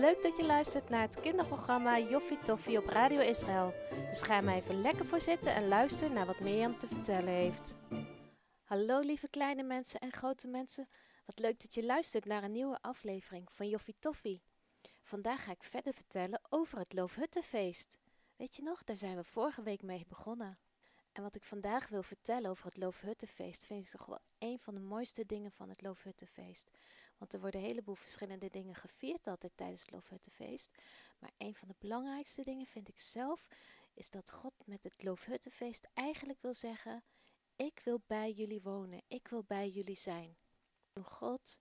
Leuk dat je luistert naar het kinderprogramma Joffie Toffie op Radio Israël. Dus ga maar even lekker voor zitten en luister naar wat Mirjam te vertellen heeft. Hallo lieve kleine mensen en grote mensen. Wat leuk dat je luistert naar een nieuwe aflevering van Joffie Toffie. Vandaag ga ik verder vertellen over het Loofhuttenfeest. Weet je nog, daar zijn we vorige week mee begonnen. En wat ik vandaag wil vertellen over het Loofhuttenfeest vind ik toch wel een van de mooiste dingen van het Loofhuttenfeest. Want er worden een heleboel verschillende dingen gevierd altijd tijdens het Loofhuttenfeest. Maar een van de belangrijkste dingen vind ik zelf is dat God met het Loofhuttenfeest eigenlijk wil zeggen: Ik wil bij jullie wonen, ik wil bij jullie zijn. Toen God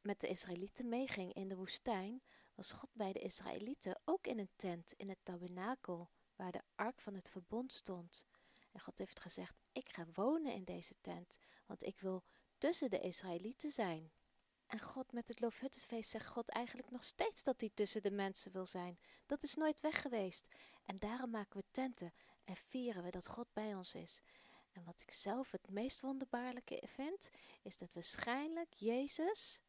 met de Israëlieten meeging in de woestijn, was God bij de Israëlieten ook in een tent, in het tabernakel, waar de ark van het verbond stond. En God heeft gezegd: Ik ga wonen in deze tent, want ik wil tussen de Israëlieten zijn. En God met het Loofhuttenfeest zegt God eigenlijk nog steeds dat hij tussen de mensen wil zijn. Dat is nooit weg geweest. En daarom maken we tenten en vieren we dat God bij ons is. En wat ik zelf het meest wonderbaarlijke vind, is dat waarschijnlijk Jezus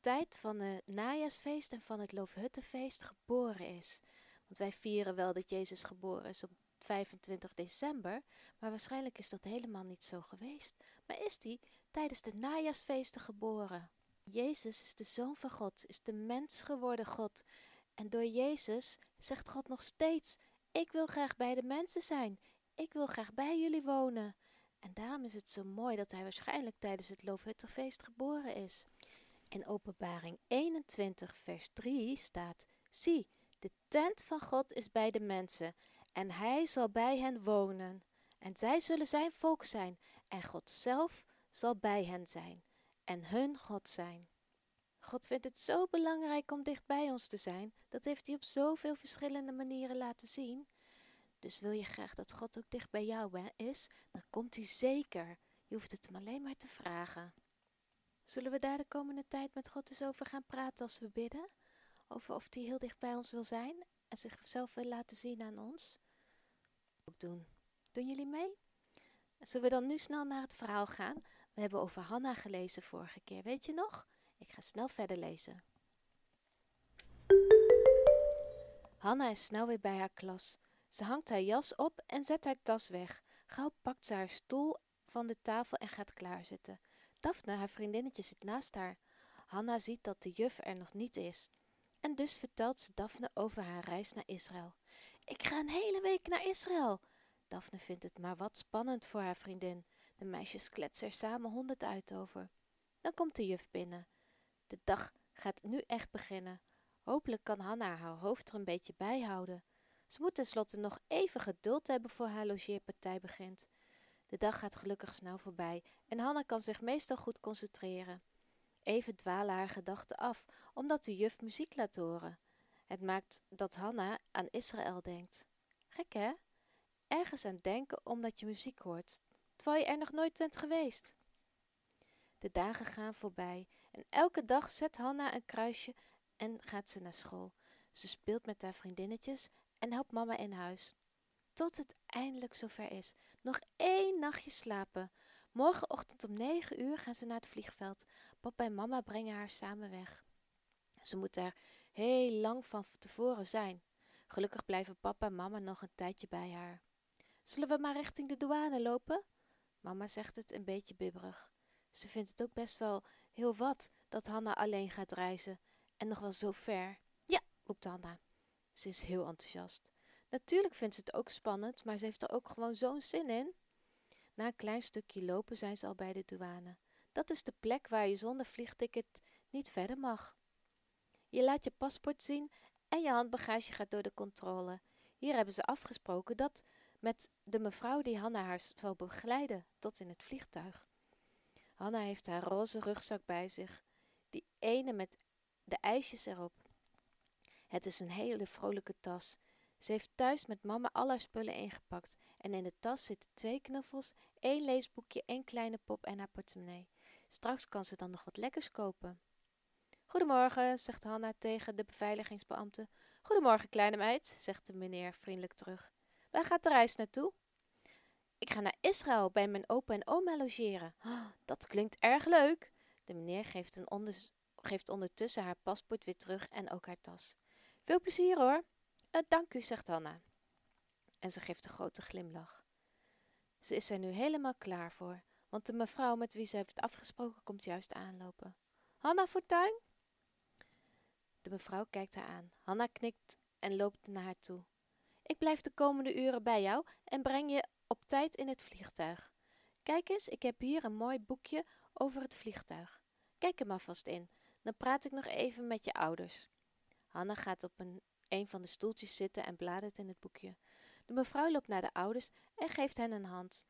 tijd van het najaarsfeest en van het Loofhuttenfeest geboren is. Want wij vieren wel dat Jezus geboren is op 25 december, maar waarschijnlijk is dat helemaal niet zo geweest. Maar is hij tijdens de najaarsfeesten geboren? Jezus is de Zoon van God, is de mens geworden God. En door Jezus zegt God nog steeds: Ik wil graag bij de mensen zijn. Ik wil graag bij jullie wonen. En daarom is het zo mooi dat hij waarschijnlijk tijdens het Loofhuttenfeest geboren is. In Openbaring 21, vers 3 staat: Zie, de tent van God is bij de mensen, en hij zal bij hen wonen. En zij zullen zijn volk zijn, en God zelf zal bij hen zijn en hun God zijn. God vindt het zo belangrijk om dicht bij ons te zijn, dat heeft hij op zoveel verschillende manieren laten zien. Dus wil je graag dat God ook dicht bij jou is, dan komt hij zeker. Je hoeft het hem alleen maar te vragen. Zullen we daar de komende tijd met God eens over gaan praten als we bidden? Over of hij heel dicht bij ons wil zijn en zichzelf wil laten zien aan ons? Ook doen. Doen jullie mee? Zullen we dan nu snel naar het verhaal gaan? We hebben over Hanna gelezen vorige keer, weet je nog? Ik ga snel verder lezen. Hanna is snel weer bij haar klas. Ze hangt haar jas op en zet haar tas weg. Gauw pakt ze haar stoel van de tafel en gaat klaarzitten. Daphne, haar vriendinnetje, zit naast haar. Hanna ziet dat de juf er nog niet is. En dus vertelt ze Daphne over haar reis naar Israël. Ik ga een hele week naar Israël. Daphne vindt het maar wat spannend voor haar vriendin. De meisjes kletsen er samen honderd uit over. Dan komt de juf binnen. De dag gaat nu echt beginnen. Hopelijk kan Hanna haar hoofd er een beetje bij houden. Ze moet tenslotte nog even geduld hebben voor haar logeerpartij begint. De dag gaat gelukkig snel voorbij en Hanna kan zich meestal goed concentreren. Even dwalen haar gedachten af, omdat de juf muziek laat horen. Het maakt dat Hanna aan Israël denkt. Gek hè? Ergens aan denken omdat je muziek hoort, terwijl je er nog nooit bent geweest. De dagen gaan voorbij en elke dag zet Hanna een kruisje en gaat ze naar school. Ze speelt met haar vriendinnetjes en helpt mama in huis. Tot het eindelijk zover is. Nog één nachtje slapen. Morgenochtend om negen uur gaan ze naar het vliegveld. Papa en mama brengen haar samen weg. Ze moet er heel lang van tevoren zijn. Gelukkig blijven papa en mama nog een tijdje bij haar. Zullen we maar richting de douane lopen? Mama zegt het een beetje bibberig. Ze vindt het ook best wel heel wat dat Hanna alleen gaat reizen en nog wel zo ver. Ja, roept Hanna. Ze is heel enthousiast. Natuurlijk vindt ze het ook spannend, maar ze heeft er ook gewoon zo'n zin in. Na een klein stukje lopen zijn ze al bij de douane. Dat is de plek waar je zonder vliegticket niet verder mag. Je laat je paspoort zien en je handbagage gaat door de controle. Hier hebben ze afgesproken dat met de mevrouw die Hanna haar zal begeleiden tot in het vliegtuig. Hanna heeft haar roze rugzak bij zich, die ene met de ijsjes erop. Het is een hele vrolijke tas. Ze heeft thuis met mama al haar spullen ingepakt en in de tas zitten twee knuffels, één leesboekje, één kleine pop en haar portemonnee. Straks kan ze dan nog wat lekkers kopen. Goedemorgen, zegt Hanna tegen de beveiligingsbeambte. Goedemorgen, kleine meid, zegt de meneer vriendelijk terug. Waar gaat de reis naartoe? Ik ga naar Israël bij mijn opa en oma logeren. Oh, dat klinkt erg leuk. De meneer geeft een geeft ondertussen haar paspoort weer terug en ook haar tas. Veel plezier hoor. Uh, dank u, zegt Hanna. En ze geeft een grote glimlach. Ze is er nu helemaal klaar voor, want de mevrouw met wie ze heeft afgesproken komt juist aanlopen. Hanna Fortuin? De mevrouw kijkt haar aan. Hanna knikt en loopt naar haar toe. Ik blijf de komende uren bij jou en breng je op tijd in het vliegtuig. Kijk eens, ik heb hier een mooi boekje over het vliegtuig. Kijk er maar vast in, dan praat ik nog even met je ouders. Hanna gaat op een, een van de stoeltjes zitten en bladert in het boekje. De mevrouw loopt naar de ouders en geeft hen een hand.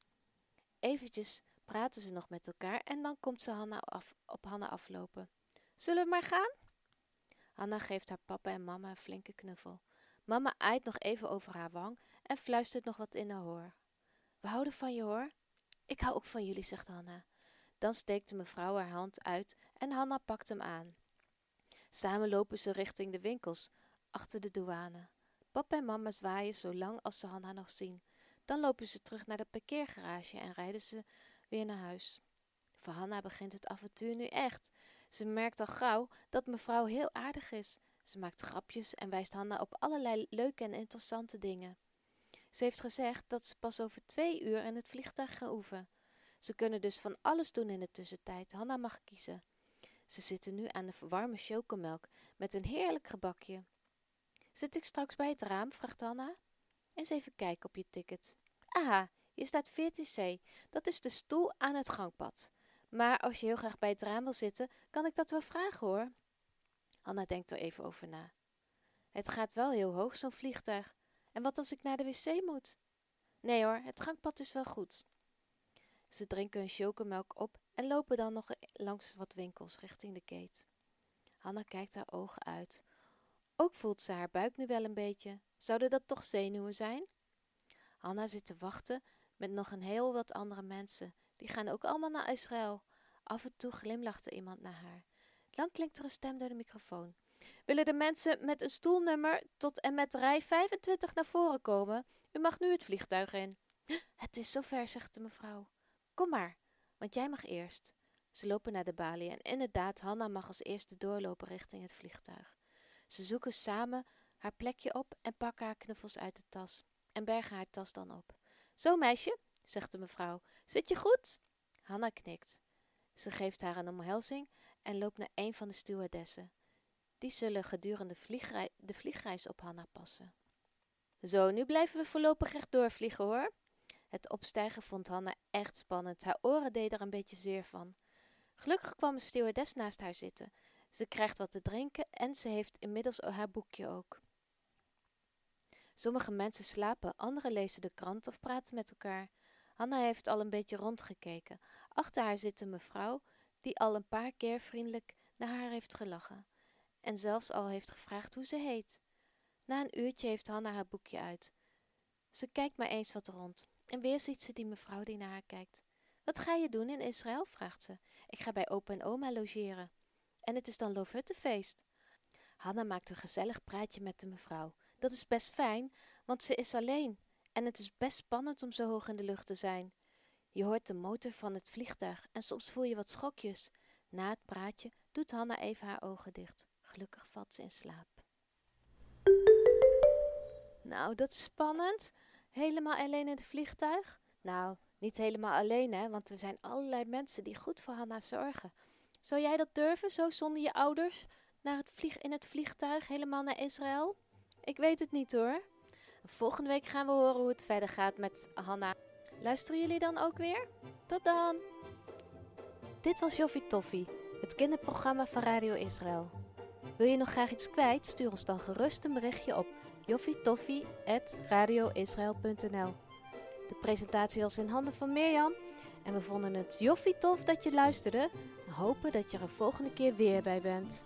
Eventjes praten ze nog met elkaar en dan komt ze Hanna af, op Hanna aflopen. Zullen we maar gaan? Hanna geeft haar papa en mama een flinke knuffel. Mama aait nog even over haar wang en fluistert nog wat in haar hoor. We houden van je hoor. Ik hou ook van jullie, zegt Hanna. Dan steekt de mevrouw haar hand uit en Hanna pakt hem aan. Samen lopen ze richting de winkels, achter de douane. Papa en mama zwaaien zo lang als ze Hanna nog zien. Dan lopen ze terug naar de parkeergarage en rijden ze weer naar huis. Voor Hanna begint het avontuur nu echt. Ze merkt al gauw dat mevrouw heel aardig is. Ze maakt grapjes en wijst Hanna op allerlei leuke en interessante dingen. Ze heeft gezegd dat ze pas over twee uur in het vliegtuig gaan oefenen. Ze kunnen dus van alles doen in de tussentijd. Hanna mag kiezen. Ze zitten nu aan de warme chocomelk met een heerlijk gebakje. Zit ik straks bij het raam? vraagt Hanna. Eens even kijken op je ticket. Aha, hier staat 14C. Dat is de stoel aan het gangpad. Maar als je heel graag bij het raam wil zitten, kan ik dat wel vragen hoor. Hanna denkt er even over na. Het gaat wel heel hoog, zo'n vliegtuig. En wat als ik naar de wc moet? Nee hoor, het gangpad is wel goed. Ze drinken hun chocomelk op en lopen dan nog langs wat winkels richting de keet. Hanna kijkt haar ogen uit. Ook voelt ze haar buik nu wel een beetje. Zouden dat toch zenuwen zijn? Hanna zit te wachten met nog een heel wat andere mensen. Die gaan ook allemaal naar Israël. Af en toe glimlacht er iemand naar haar. Dan klinkt er een stem door de microfoon. Willen de mensen met een stoelnummer tot en met rij 25 naar voren komen? U mag nu het vliegtuig in. Het is zover, zegt de mevrouw. Kom maar, want jij mag eerst. Ze lopen naar de balie en inderdaad, Hanna mag als eerste doorlopen richting het vliegtuig. Ze zoeken samen haar plekje op en pakken haar knuffels uit de tas en bergen haar tas dan op. Zo meisje, zegt de mevrouw, zit je goed? Hanna knikt. Ze geeft haar een omhelzing en loopt naar een van de stewardessen. Die zullen gedurende vliegrei de vliegreis op Hanna passen. Zo, nu blijven we voorlopig recht doorvliegen hoor. Het opstijgen vond Hanna echt spannend. Haar oren deden er een beetje zeer van. Gelukkig kwam een stewardess naast haar zitten. Ze krijgt wat te drinken en ze heeft inmiddels haar boekje ook. Sommige mensen slapen, anderen lezen de krant of praten met elkaar. Hanna heeft al een beetje rondgekeken. Achter haar zit een mevrouw die al een paar keer vriendelijk naar haar heeft gelachen en zelfs al heeft gevraagd hoe ze heet. Na een uurtje heeft Hanna haar boekje uit. Ze kijkt maar eens wat rond en weer ziet ze die mevrouw die naar haar kijkt. Wat ga je doen in Israël? vraagt ze. Ik ga bij opa en oma logeren. En het is dan Loofhuttenfeest. Hanna maakt een gezellig praatje met de mevrouw. Dat is best fijn, want ze is alleen. En het is best spannend om zo hoog in de lucht te zijn. Je hoort de motor van het vliegtuig en soms voel je wat schokjes. Na het praatje doet Hanna even haar ogen dicht. Gelukkig valt ze in slaap. Nou, dat is spannend. Helemaal alleen in het vliegtuig? Nou, niet helemaal alleen, hè, want er zijn allerlei mensen die goed voor Hanna zorgen. Zou jij dat durven, zo zonder je ouders, naar het vlieg in het vliegtuig, helemaal naar Israël? Ik weet het niet hoor. Volgende week gaan we horen hoe het verder gaat met Hanna. Luisteren jullie dan ook weer? Tot dan! Dit was Joffie Toffie, het kinderprogramma van Radio Israël. Wil je nog graag iets kwijt? Stuur ons dan gerust een berichtje op joffitoffie.radioisrael.nl De presentatie was in handen van Mirjam en we vonden het joffie tof dat je luisterde en hopen dat je er volgende keer weer bij bent.